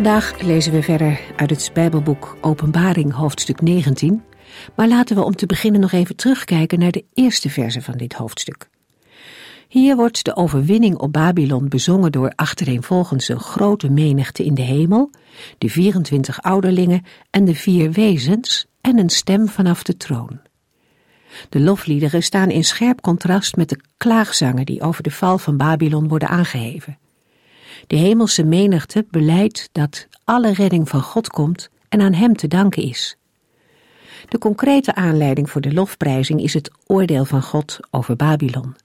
Vandaag lezen we verder uit het Bijbelboek Openbaring, hoofdstuk 19. Maar laten we om te beginnen nog even terugkijken naar de eerste verse van dit hoofdstuk. Hier wordt de overwinning op Babylon bezongen door achtereenvolgens een grote menigte in de hemel, de 24 ouderlingen en de vier wezens en een stem vanaf de troon. De lofliederen staan in scherp contrast met de klaagzangen die over de val van Babylon worden aangeheven. De hemelse menigte beleidt dat alle redding van God komt en aan Hem te danken is. De concrete aanleiding voor de lofprijzing is het oordeel van God over Babylon.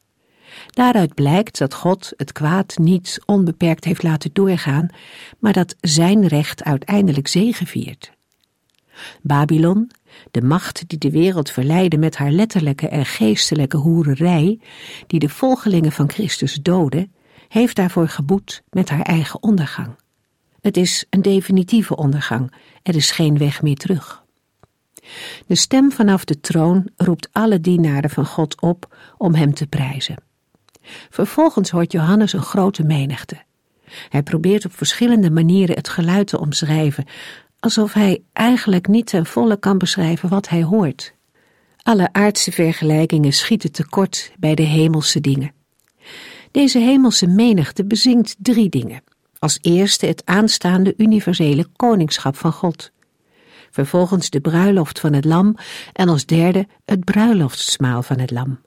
Daaruit blijkt dat God het kwaad niet onbeperkt heeft laten doorgaan, maar dat zijn recht uiteindelijk zegeviert. Babylon, de macht die de wereld verleidde met haar letterlijke en geestelijke hoererij, die de volgelingen van Christus doodde, heeft daarvoor geboet met haar eigen ondergang. Het is een definitieve ondergang, er is geen weg meer terug. De stem vanaf de troon roept alle dienaren van God op om hem te prijzen. Vervolgens hoort Johannes een grote menigte. Hij probeert op verschillende manieren het geluid te omschrijven, alsof hij eigenlijk niet ten volle kan beschrijven wat hij hoort. Alle aardse vergelijkingen schieten tekort bij de hemelse dingen. Deze hemelse menigte bezingt drie dingen. Als eerste het aanstaande universele koningschap van God. Vervolgens de bruiloft van het lam en als derde het bruiloftsmaal van het lam.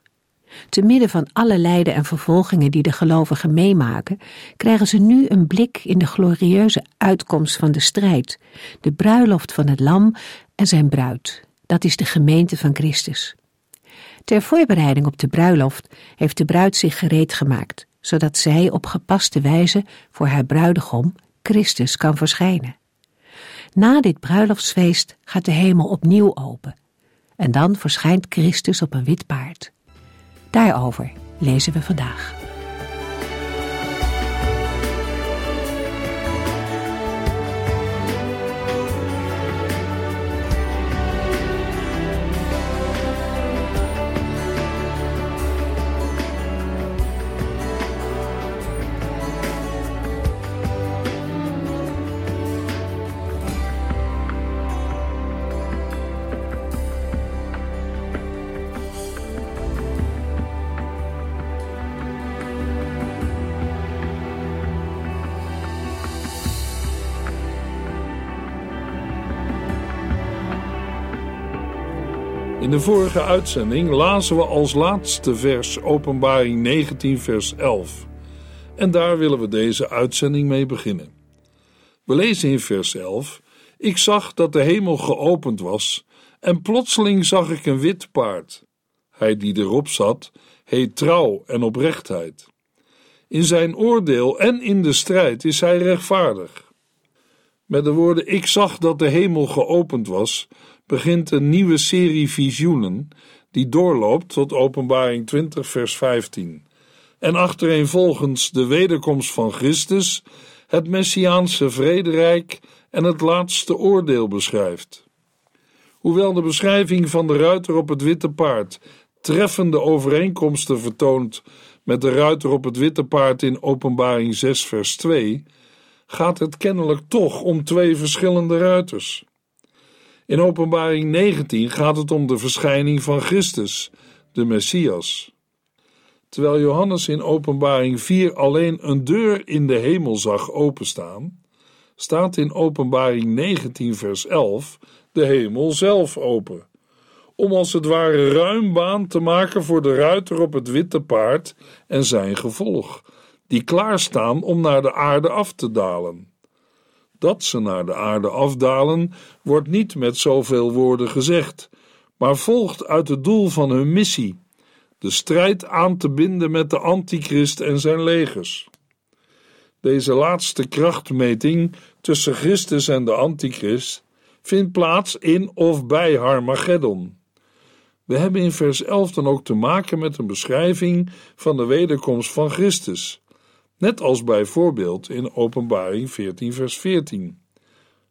Te midden van alle lijden en vervolgingen die de gelovigen meemaken, krijgen ze nu een blik in de glorieuze uitkomst van de strijd, de bruiloft van het lam en zijn bruid. Dat is de gemeente van Christus. Ter voorbereiding op de bruiloft heeft de bruid zich gereed gemaakt, zodat zij op gepaste wijze voor haar bruidegom, Christus, kan verschijnen. Na dit bruiloftsfeest gaat de hemel opnieuw open en dan verschijnt Christus op een wit paard. Daarover lezen we vandaag. De vorige uitzending lazen we als laatste vers Openbaring 19, vers 11. En daar willen we deze uitzending mee beginnen. We lezen in vers 11: Ik zag dat de hemel geopend was, en plotseling zag ik een wit paard. Hij die erop zat, heet trouw en oprechtheid. In zijn oordeel en in de strijd is hij rechtvaardig. Met de woorden: Ik zag dat de hemel geopend was, begint een nieuwe serie visioenen die doorloopt tot Openbaring 20, vers 15. En achtereenvolgens de wederkomst van Christus, het Messiaanse vrederijk en het laatste oordeel beschrijft. Hoewel de beschrijving van de ruiter op het witte paard treffende overeenkomsten vertoont met de ruiter op het witte paard in Openbaring 6, vers 2, gaat het kennelijk toch om twee verschillende ruiters. In Openbaring 19 gaat het om de verschijning van Christus, de Messias. Terwijl Johannes in Openbaring 4 alleen een deur in de hemel zag openstaan, staat in Openbaring 19, vers 11 de hemel zelf open, om als het ware ruim baan te maken voor de ruiter op het witte paard en zijn gevolg, die klaarstaan om naar de aarde af te dalen. Dat ze naar de aarde afdalen, wordt niet met zoveel woorden gezegd, maar volgt uit het doel van hun missie: de strijd aan te binden met de antichrist en zijn legers. Deze laatste krachtmeting tussen Christus en de Antichrist vindt plaats in of bij Harmageddon. We hebben in vers 11 dan ook te maken met een beschrijving van de wederkomst van Christus, net als bijvoorbeeld in Openbaring 14, vers 14.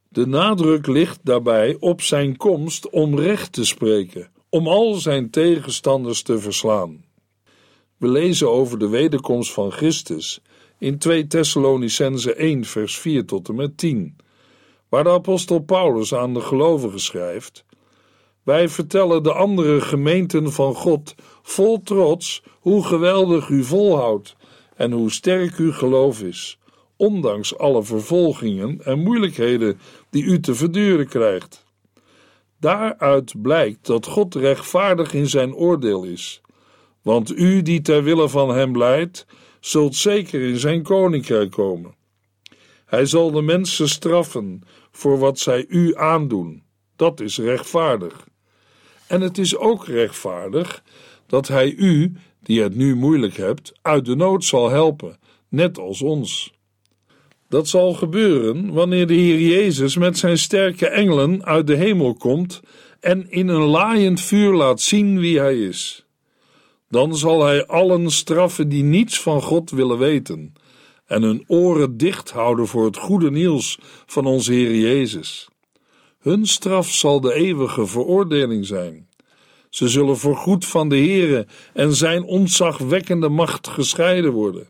De nadruk ligt daarbij op zijn komst om recht te spreken, om al zijn tegenstanders te verslaan. We lezen over de wederkomst van Christus in 2 Thessalonicense 1, vers 4 tot en met 10, waar de apostel Paulus aan de gelovigen schrijft: Wij vertellen de andere gemeenten van God vol trots hoe geweldig u volhoudt en hoe sterk uw geloof is, ondanks alle vervolgingen en moeilijkheden die u te verduren krijgt. Daaruit blijkt dat God rechtvaardig in zijn oordeel is, want u die ter wille van hem leidt, zult zeker in zijn koninkrijk komen. Hij zal de mensen straffen voor wat zij u aandoen. Dat is rechtvaardig. En het is ook rechtvaardig dat hij u, die het nu moeilijk hebt, uit de nood zal helpen, net als ons. Dat zal gebeuren wanneer de Heer Jezus met zijn sterke engelen uit de hemel komt en in een laaiend vuur laat zien wie hij is. Dan zal hij allen straffen die niets van God willen weten en hun oren dicht houden voor het goede nieuws van onze Heer Jezus. Hun straf zal de eeuwige veroordeling zijn. Ze zullen voorgoed van de Heere en zijn ontzagwekkende macht gescheiden worden.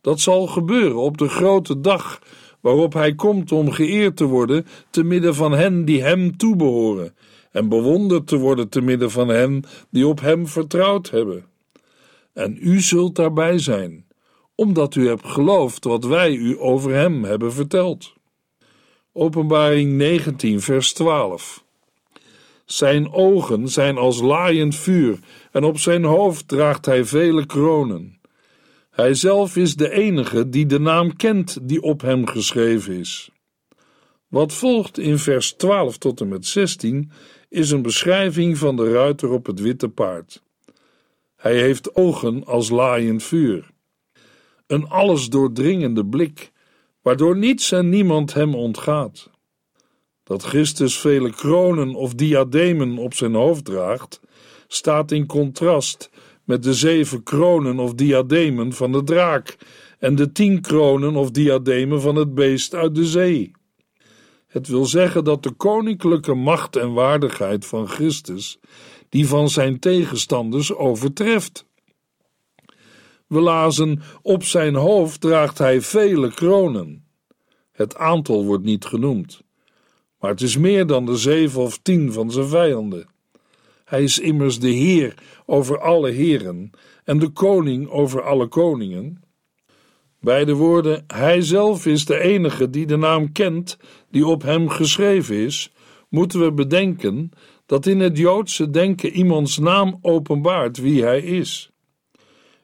Dat zal gebeuren op de grote dag waarop hij komt om geëerd te worden te midden van hen die hem toebehoren en bewonderd te worden te midden van hen die op hem vertrouwd hebben. En u zult daarbij zijn, omdat u hebt geloofd wat wij u over hem hebben verteld. Openbaring 19, vers 12. Zijn ogen zijn als laaiend vuur, en op zijn hoofd draagt hij vele kronen. Hij zelf is de enige die de naam kent die op hem geschreven is. Wat volgt in vers 12 tot en met 16 is een beschrijving van de ruiter op het witte paard. Hij heeft ogen als laaiend vuur. Een alles doordringende blik, waardoor niets en niemand hem ontgaat. Dat Christus vele kronen of diademen op zijn hoofd draagt, staat in contrast met de zeven kronen of diademen van de draak en de tien kronen of diademen van het beest uit de zee. Het wil zeggen dat de koninklijke macht en waardigheid van Christus die van zijn tegenstanders overtreft. We lazen: Op zijn hoofd draagt hij vele kronen. Het aantal wordt niet genoemd, maar het is meer dan de zeven of tien van zijn vijanden. Hij is immers de Heer over alle heren en de koning over alle koningen. Bij de woorden: Hij zelf is de enige die de naam kent die op hem geschreven is, moeten we bedenken dat in het Joodse denken iemands naam openbaart wie hij is.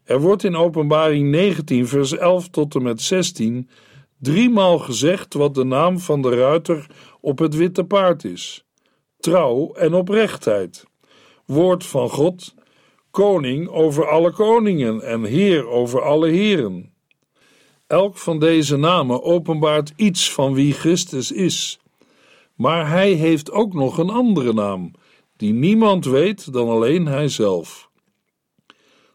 Er wordt in Openbaring 19, vers 11 tot en met 16 driemaal gezegd wat de naam van de ruiter op het witte paard is: trouw en oprechtheid, woord van God, koning over alle koningen en heer over alle heren. Elk van deze namen openbaart iets van wie Christus is. Maar hij heeft ook nog een andere naam, die niemand weet dan alleen hijzelf.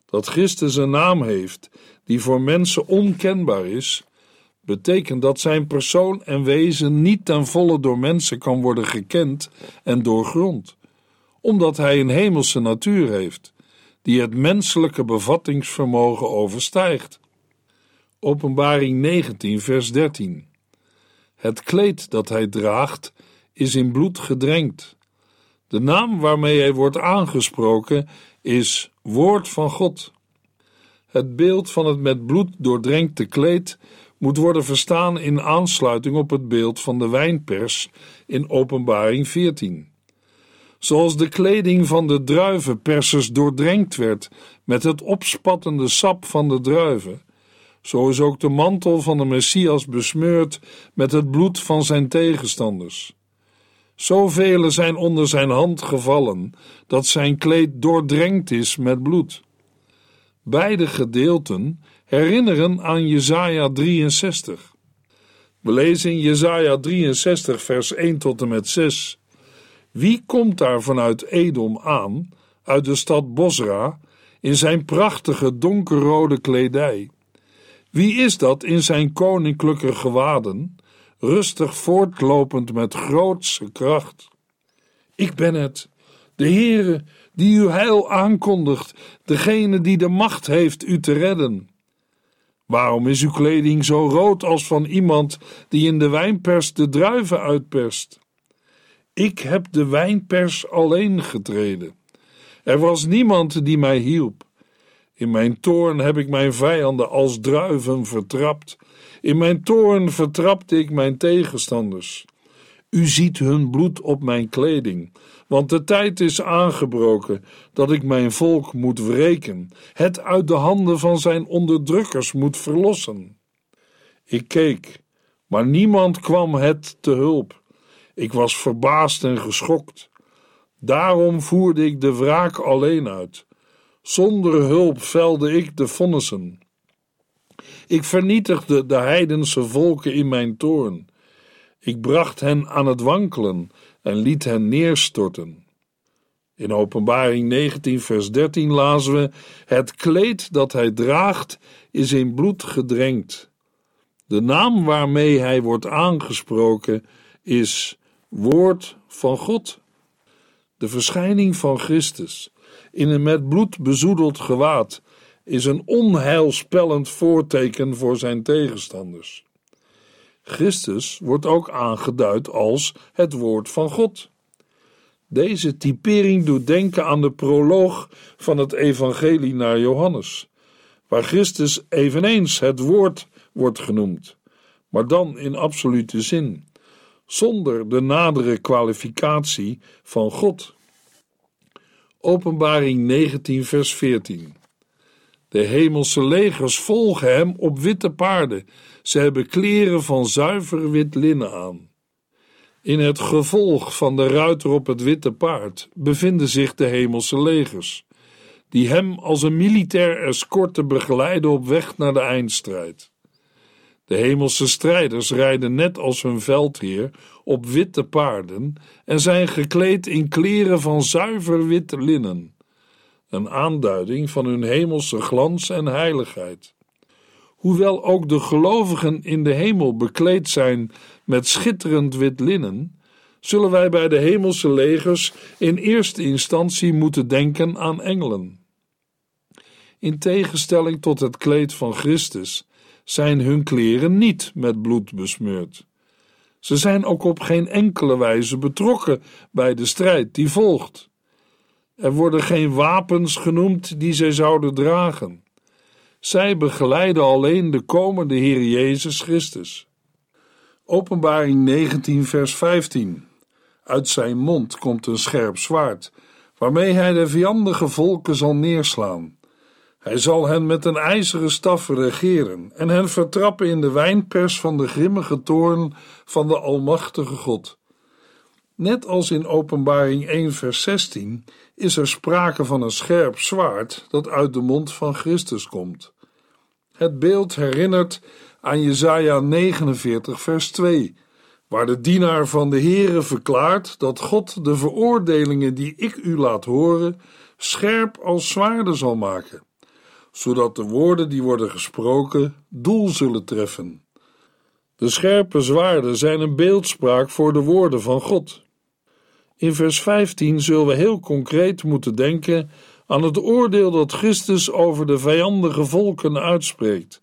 Dat Christus een naam heeft die voor mensen onkenbaar is, betekent dat zijn persoon en wezen niet ten volle door mensen kan worden gekend en doorgrond, omdat hij een hemelse natuur heeft, die het menselijke bevattingsvermogen overstijgt. Openbaring 19, vers 13. Het kleed dat hij draagt is in bloed gedrenkt. De naam waarmee hij wordt aangesproken is Woord van God. Het beeld van het met bloed doordrenkte kleed moet worden verstaan in aansluiting op het beeld van de wijnpers in Openbaring 14. Zoals de kleding van de druivenpersers doordrenkt werd met het opspattende sap van de druiven, zo is ook de mantel van de Messias besmeurd met het bloed van zijn tegenstanders. Zoveel zijn onder zijn hand gevallen, dat zijn kleed doordrenkt is met bloed. Beide gedeelten herinneren aan Jesaja 63. We lezen in Jesaja 63 vers 1 tot en met 6. Wie komt daar vanuit Edom aan, uit de stad Bosra, in zijn prachtige donkerrode kledij? Wie is dat in zijn koninklijke gewaden, rustig voortlopend met grootse kracht? Ik ben het, de Heere, die uw heil aankondigt, degene die de macht heeft u te redden. Waarom is uw kleding zo rood als van iemand die in de wijnpers de druiven uitperst? Ik heb de wijnpers alleen getreden. Er was niemand die mij hielp. In mijn toorn heb ik mijn vijanden als druiven vertrapt. In mijn toorn vertrapte ik mijn tegenstanders. U ziet hun bloed op mijn kleding, want de tijd is aangebroken dat ik mijn volk moet wreken, het uit de handen van zijn onderdrukkers moet verlossen. Ik keek, maar niemand kwam het te hulp. Ik was verbaasd en geschokt. Daarom voerde ik de wraak alleen uit. Zonder hulp velde ik de vonnissen. Ik vernietigde de heidense volken in mijn toorn. Ik bracht hen aan het wankelen en liet hen neerstorten. In Openbaring 19, vers 13 lazen we: Het kleed dat hij draagt is in bloed gedrenkt. De naam waarmee hij wordt aangesproken is Woord van God. De verschijning van Christus in een met bloed bezoedeld gewaad is een onheilspellend voorteken voor zijn tegenstanders. Christus wordt ook aangeduid als het woord van God. Deze typering doet denken aan de proloog van het Evangelie naar Johannes, waar Christus eveneens het woord wordt genoemd, maar dan in absolute zin, zonder de nadere kwalificatie van God. Openbaring 19, vers 14. De hemelse legers volgen hem op witte paarden. Ze hebben kleren van zuiver wit linnen aan. In het gevolg van de ruiter op het witte paard bevinden zich de hemelse legers, die hem als een militair escorte begeleiden op weg naar de eindstrijd. De hemelse strijders rijden net als hun veldheer op witte paarden en zijn gekleed in kleren van zuiver wit linnen een aanduiding van hun hemelse glans en heiligheid. Hoewel ook de gelovigen in de hemel bekleed zijn met schitterend wit linnen, zullen wij bij de hemelse legers in eerste instantie moeten denken aan engelen. In tegenstelling tot het kleed van Christus zijn hun kleren niet met bloed besmeurd. Ze zijn ook op geen enkele wijze betrokken bij de strijd die volgt. Er worden geen wapens genoemd die zij zouden dragen. Zij begeleiden alleen de komende Heer Jezus Christus. Openbaring 19, vers 15. Uit zijn mond komt een scherp zwaard, waarmee hij de vijandige volken zal neerslaan. Hij zal hen met een ijzeren staf regeren en hen vertrappen in de wijnpers van de grimmige toorn van de Almachtige God. Net als in Openbaring 1, vers 16 is er sprake van een scherp zwaard dat uit de mond van Christus komt. Het beeld herinnert aan Jesaja 49, vers 2, waar de dienaar van de Heere verklaart dat God de veroordelingen die ik u laat horen scherp als zwaarden zal maken, zodat de woorden die worden gesproken doel zullen treffen. De scherpe zwaarden zijn een beeldspraak voor de woorden van God. In vers 15 zullen we heel concreet moeten denken aan het oordeel dat Christus over de vijandige volken uitspreekt,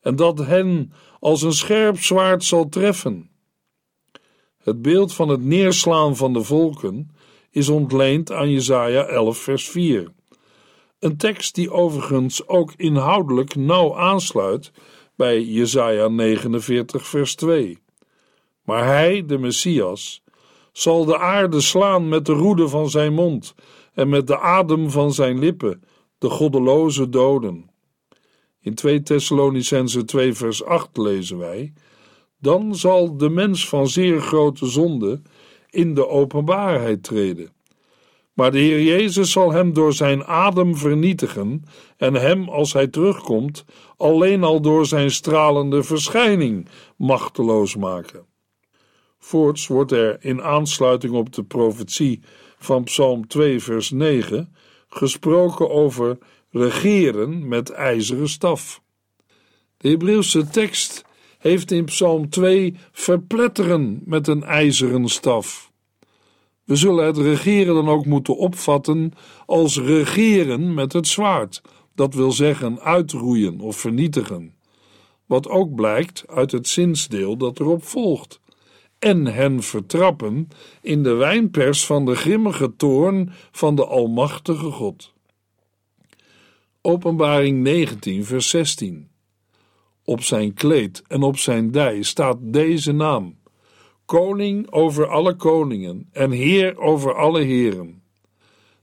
en dat hen als een scherp zwaard zal treffen. Het beeld van het neerslaan van de volken is ontleend aan Jesaja 11 vers 4. Een tekst die overigens ook inhoudelijk nauw aansluit bij Jesaja 49 vers 2. Maar hij, de Messias, zal de aarde slaan met de roede van zijn mond en met de adem van zijn lippen, de goddeloze doden. In 2 Thessalonicense 2 vers 8 lezen wij, dan zal de mens van zeer grote zonde in de openbaarheid treden. Maar de Heer Jezus zal hem door zijn adem vernietigen en hem, als hij terugkomt, alleen al door zijn stralende verschijning machteloos maken. Voorts wordt er in aansluiting op de profetie van Psalm 2, vers 9 gesproken over regeren met ijzeren staf. De Hebreeuwse tekst heeft in Psalm 2 verpletteren met een ijzeren staf. We zullen het regeren dan ook moeten opvatten als regeren met het zwaard, dat wil zeggen uitroeien of vernietigen. Wat ook blijkt uit het zinsdeel dat erop volgt. En hen vertrappen in de wijnpers van de grimmige toorn van de Almachtige God. Openbaring 19, vers 16. Op zijn kleed en op zijn dij staat deze naam: Koning over alle koningen en Heer over alle heren.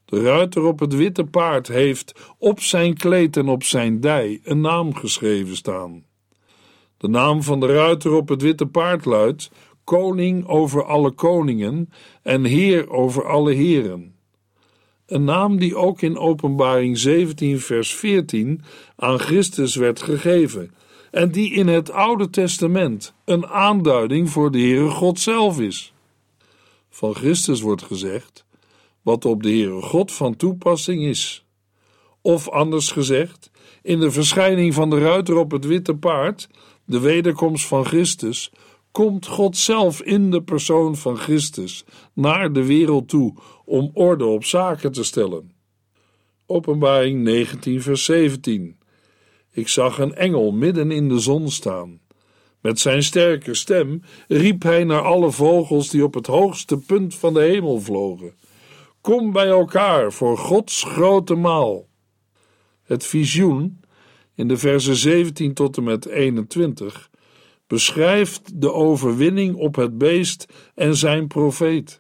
De ruiter op het witte paard heeft op zijn kleed en op zijn dij een naam geschreven staan. De naam van de ruiter op het witte paard luidt: Koning over alle koningen en Heer over alle heren. Een naam die ook in Openbaring 17, vers 14 aan Christus werd gegeven en die in het Oude Testament een aanduiding voor de Heere God zelf is. Van Christus wordt gezegd wat op de Heere God van toepassing is. Of anders gezegd, in de verschijning van de ruiter op het witte paard, de wederkomst van Christus, komt God zelf in de persoon van Christus naar de wereld toe om orde op zaken te stellen. Openbaring 19, vers 17. Ik zag een engel midden in de zon staan. Met zijn sterke stem riep hij naar alle vogels die op het hoogste punt van de hemel vlogen: Kom bij elkaar voor Gods grote maal. Het visioen, in de versen 17 tot en met 21, beschrijft de overwinning op het beest en zijn profeet.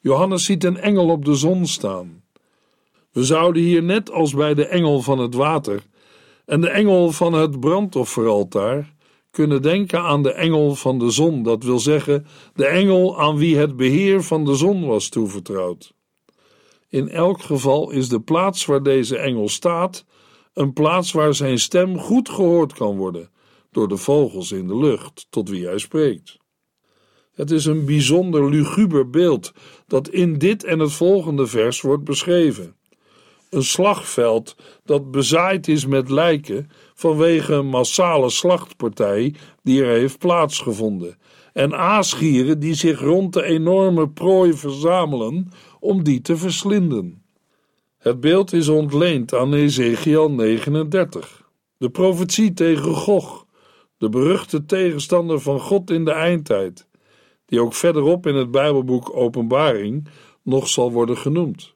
Johannes ziet een engel op de zon staan. We zouden hier net als bij de engel van het water en de engel van het brandofferaltaar kunnen denken aan de engel van de zon, dat wil zeggen de engel aan wie het beheer van de zon was toevertrouwd. In elk geval is de plaats waar deze engel staat een plaats waar zijn stem goed gehoord kan worden door de vogels in de lucht tot wie hij spreekt. Het is een bijzonder luguber beeld dat in dit en het volgende vers wordt beschreven een slagveld dat bezaaid is met lijken vanwege een massale slachtpartij die er heeft plaatsgevonden, en aasgieren die zich rond de enorme prooi verzamelen om die te verslinden. Het beeld is ontleend aan Ezekiel 39, de profetie tegen Gog, de beruchte tegenstander van God in de eindtijd, die ook verderop in het Bijbelboek Openbaring nog zal worden genoemd.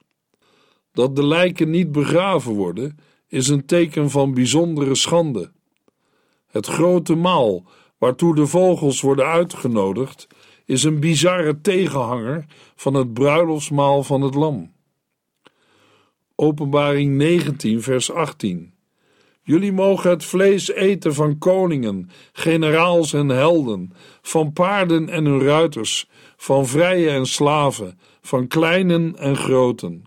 Dat de lijken niet begraven worden, is een teken van bijzondere schande. Het grote maal, waartoe de vogels worden uitgenodigd, is een bizarre tegenhanger van het bruiloftsmaal van het Lam. Openbaring 19, vers 18. Jullie mogen het vlees eten van koningen, generaals en helden, van paarden en hun ruiters, van vrije en slaven, van kleinen en groten.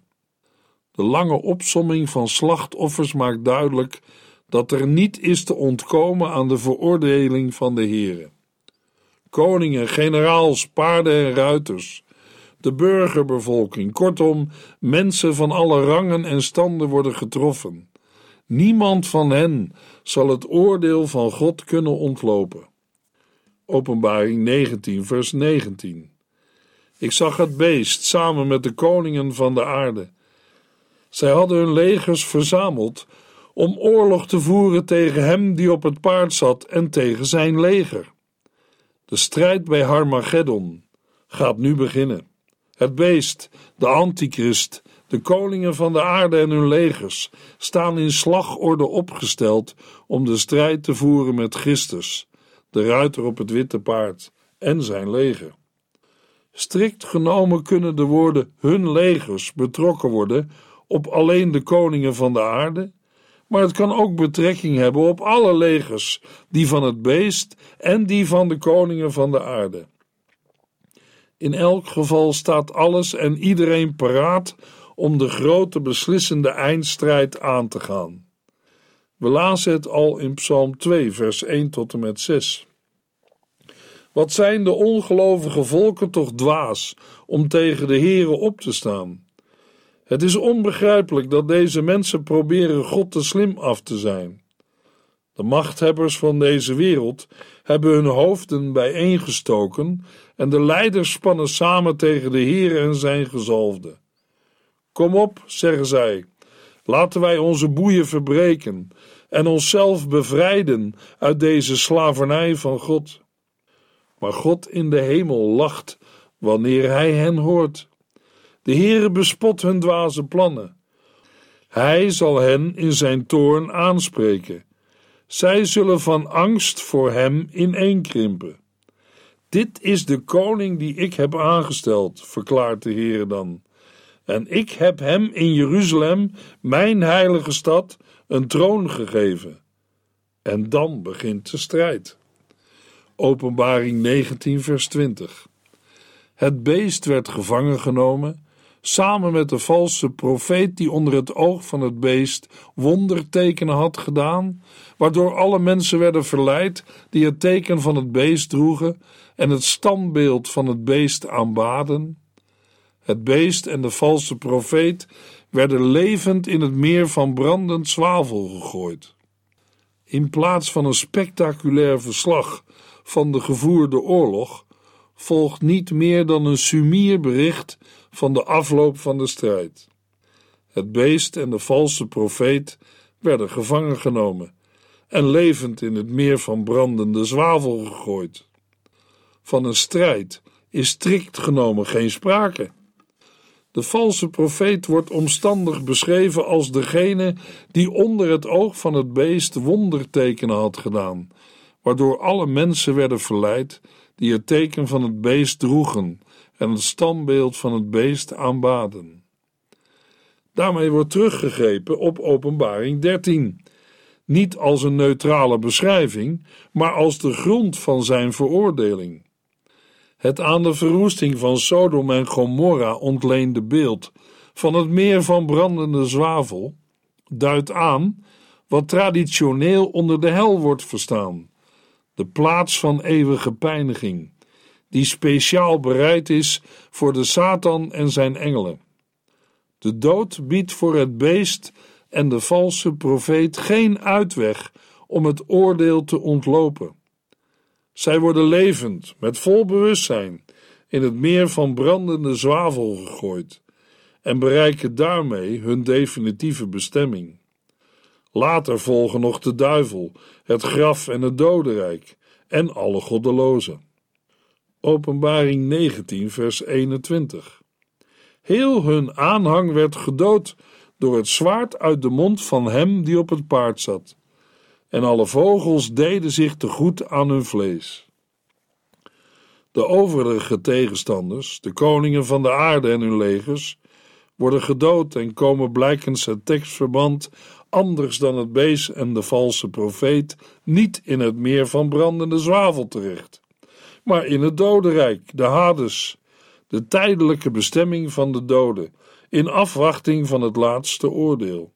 De lange opsomming van slachtoffers maakt duidelijk dat er niet is te ontkomen aan de veroordeling van de Heere. Koningen, generaals, paarden en ruiters, de burgerbevolking, kortom, mensen van alle rangen en standen worden getroffen. Niemand van hen zal het oordeel van God kunnen ontlopen. Openbaring 19, vers 19. Ik zag het beest samen met de koningen van de aarde zij hadden hun legers verzameld om oorlog te voeren tegen hem die op het paard zat en tegen zijn leger. De strijd bij Harmageddon gaat nu beginnen. Het beest, de antichrist, de koningen van de aarde en hun legers staan in slagorde opgesteld om de strijd te voeren met Christus, de ruiter op het witte paard en zijn leger. Strikt genomen kunnen de woorden hun legers betrokken worden op alleen de koningen van de aarde, maar het kan ook betrekking hebben op alle legers, die van het beest en die van de koningen van de aarde. In elk geval staat alles en iedereen paraat om de grote beslissende eindstrijd aan te gaan. We lazen het al in Psalm 2, vers 1 tot en met 6. Wat zijn de ongelovige volken toch dwaas om tegen de Here op te staan? Het is onbegrijpelijk dat deze mensen proberen God te slim af te zijn. De machthebbers van deze wereld hebben hun hoofden bijeengestoken en de leiders spannen samen tegen de Heer en zijn gezalfde. Kom op, zeggen zij, laten wij onze boeien verbreken en onszelf bevrijden uit deze slavernij van God. Maar God in de hemel lacht wanneer hij hen hoort. De Heere bespot hun dwaze plannen. Hij zal hen in zijn toorn aanspreken. Zij zullen van angst voor hem ineenkrimpen. Dit is de koning die ik heb aangesteld, verklaart de Heer dan. En ik heb hem in Jeruzalem, mijn heilige stad, een troon gegeven. En dan begint de strijd. Openbaring 19, vers 20. Het beest werd gevangen genomen, samen met de valse profeet die onder het oog van het beest wondertekenen had gedaan, waardoor alle mensen werden verleid die het teken van het beest droegen en het standbeeld van het beest aanbaden. Het beest en de valse profeet werden levend in het meer van brandend zwavel gegooid. In plaats van een spectaculair verslag van de gevoerde oorlog volgt niet meer dan een sumier bericht van de afloop van de strijd. Het beest en de valse profeet werden gevangen genomen en levend in het meer van brandende zwavel gegooid. Van een strijd is strikt genomen geen sprake. De valse profeet wordt omstandig beschreven als degene die onder het oog van het beest wondertekenen had gedaan, waardoor alle mensen werden verleid die het teken van het beest droegen en het standbeeld van het beest aanbaden. Daarmee wordt teruggegrepen op Openbaring 13, niet als een neutrale beschrijving, maar als de grond van zijn veroordeling. Het aan de verwoesting van Sodom en Gomorra ontleende beeld van het meer van brandende zwavel duidt aan wat traditioneel onder de hel wordt verstaan: de plaats van eeuwige pijniging, die speciaal bereid is voor de Satan en zijn engelen. De dood biedt voor het beest en de valse profeet geen uitweg om het oordeel te ontlopen. Zij worden levend, met vol bewustzijn, in het meer van brandende zwavel gegooid en bereiken daarmee hun definitieve bestemming. Later volgen nog de duivel, het graf en het dodenrijk en alle goddelozen. Openbaring 19, vers 21. Heel hun aanhang werd gedood door het zwaard uit de mond van hem die op het paard zat en alle vogels deden zich te goed aan hun vlees. De overige tegenstanders, de koningen van de aarde en hun legers, worden gedood en komen blijkens het tekstverband anders dan het beest en de valse profeet niet in het meer van brandende zwavel terecht, maar in het dodenrijk, de Hades, de tijdelijke bestemming van de doden, in afwachting van het laatste oordeel.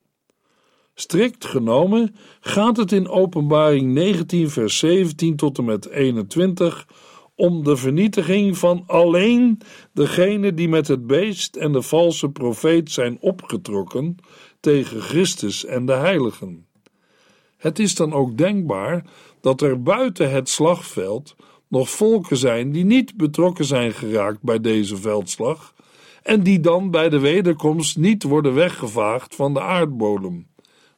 Strikt genomen gaat het in Openbaring 19, vers 17 tot en met 21 om de vernietiging van alleen degenen die met het beest en de valse profeet zijn opgetrokken tegen Christus en de heiligen. Het is dan ook denkbaar dat er buiten het slagveld nog volken zijn die niet betrokken zijn geraakt bij deze veldslag en die dan bij de wederkomst niet worden weggevaagd van de aardbodem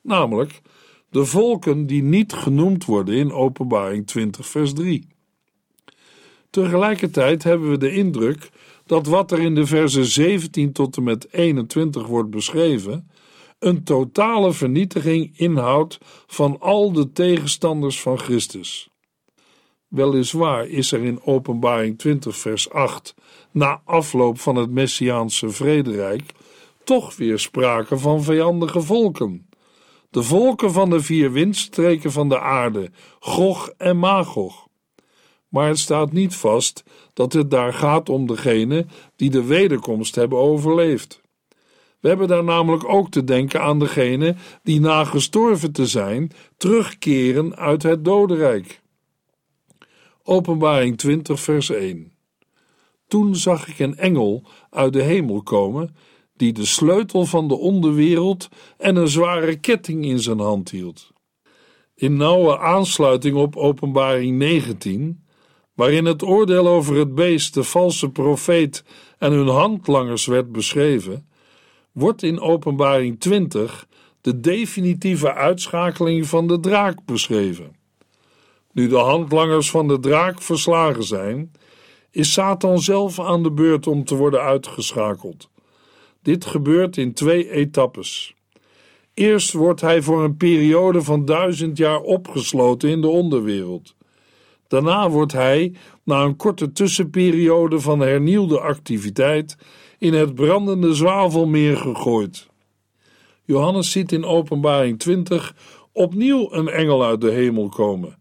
namelijk de volken die niet genoemd worden in Openbaring 20, vers 3. Tegelijkertijd hebben we de indruk dat wat er in de versen 17 tot en met 21 wordt beschreven, een totale vernietiging inhoudt van al de tegenstanders van Christus. Weliswaar is er in Openbaring 20, vers 8, na afloop van het Messiaanse vrederijk, toch weer sprake van vijandige volken de volken van de vier windstreken van de aarde, Gog en Magog. maar het staat niet vast dat het daar gaat om degene die de wederkomst hebben overleefd. We hebben daar namelijk ook te denken aan degene die na gestorven te zijn terugkeren uit het dodenrijk. Openbaring 20, vers 1. Toen zag ik een engel uit de hemel komen, die de sleutel van de onderwereld en een zware ketting in zijn hand hield. In nauwe aansluiting op Openbaring 19, waarin het oordeel over het beest, de valse profeet en hun handlangers werd beschreven, wordt in Openbaring 20 de definitieve uitschakeling van de draak beschreven. Nu de handlangers van de draak verslagen zijn, is Satan zelf aan de beurt om te worden uitgeschakeld. Dit gebeurt in twee etappes. Eerst wordt hij voor een periode van duizend jaar opgesloten in de onderwereld. Daarna wordt hij, na een korte tussenperiode van hernieuwde activiteit, in het brandende zwavelmeer gegooid. Johannes ziet in Openbaring 20 opnieuw een engel uit de hemel komen,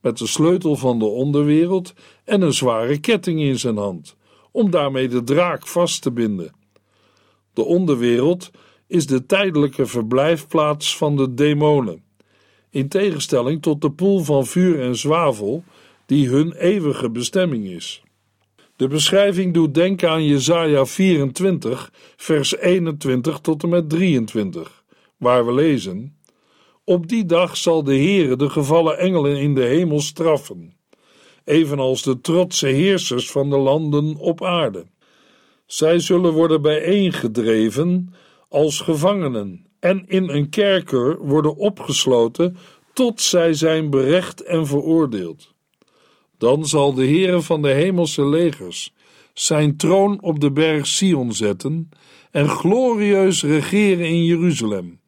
met de sleutel van de onderwereld en een zware ketting in zijn hand, om daarmee de draak vast te binden. De onderwereld is de tijdelijke verblijfplaats van de demonen, in tegenstelling tot de poel van vuur en zwavel, die hun eeuwige bestemming is. De beschrijving doet denken aan Jesaja 24, vers 21 tot en met 23, waar we lezen: Op die dag zal de Heere de gevallen engelen in de hemel straffen, evenals de trotse heersers van de landen op aarde. Zij zullen worden bijeengedreven als gevangenen en in een kerker worden opgesloten tot zij zijn berecht en veroordeeld. Dan zal de Heere van de hemelse legers zijn troon op de berg Sion zetten en glorieus regeren in Jeruzalem.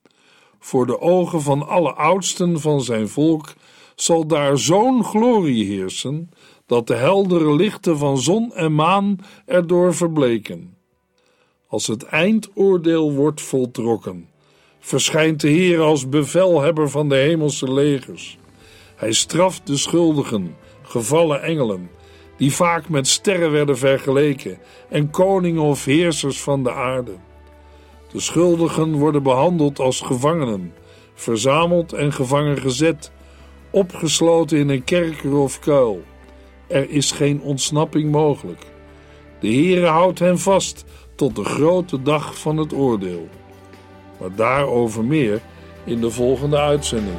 Voor de ogen van alle oudsten van zijn volk zal daar zo'n glorie heersen, dat de heldere lichten van zon en maan erdoor verbleken. Als het eindoordeel wordt voltrokken, verschijnt de Heer als bevelhebber van de hemelse legers. Hij straft de schuldigen gevallen engelen, die vaak met sterren werden vergeleken, en koningen of heersers van de aarde. De schuldigen worden behandeld als gevangenen, verzameld en gevangen gezet, opgesloten in een kerker of kuil. Er is geen ontsnapping mogelijk. De Heere houdt hen vast tot de grote dag van het oordeel. Maar daarover meer in de volgende uitzending.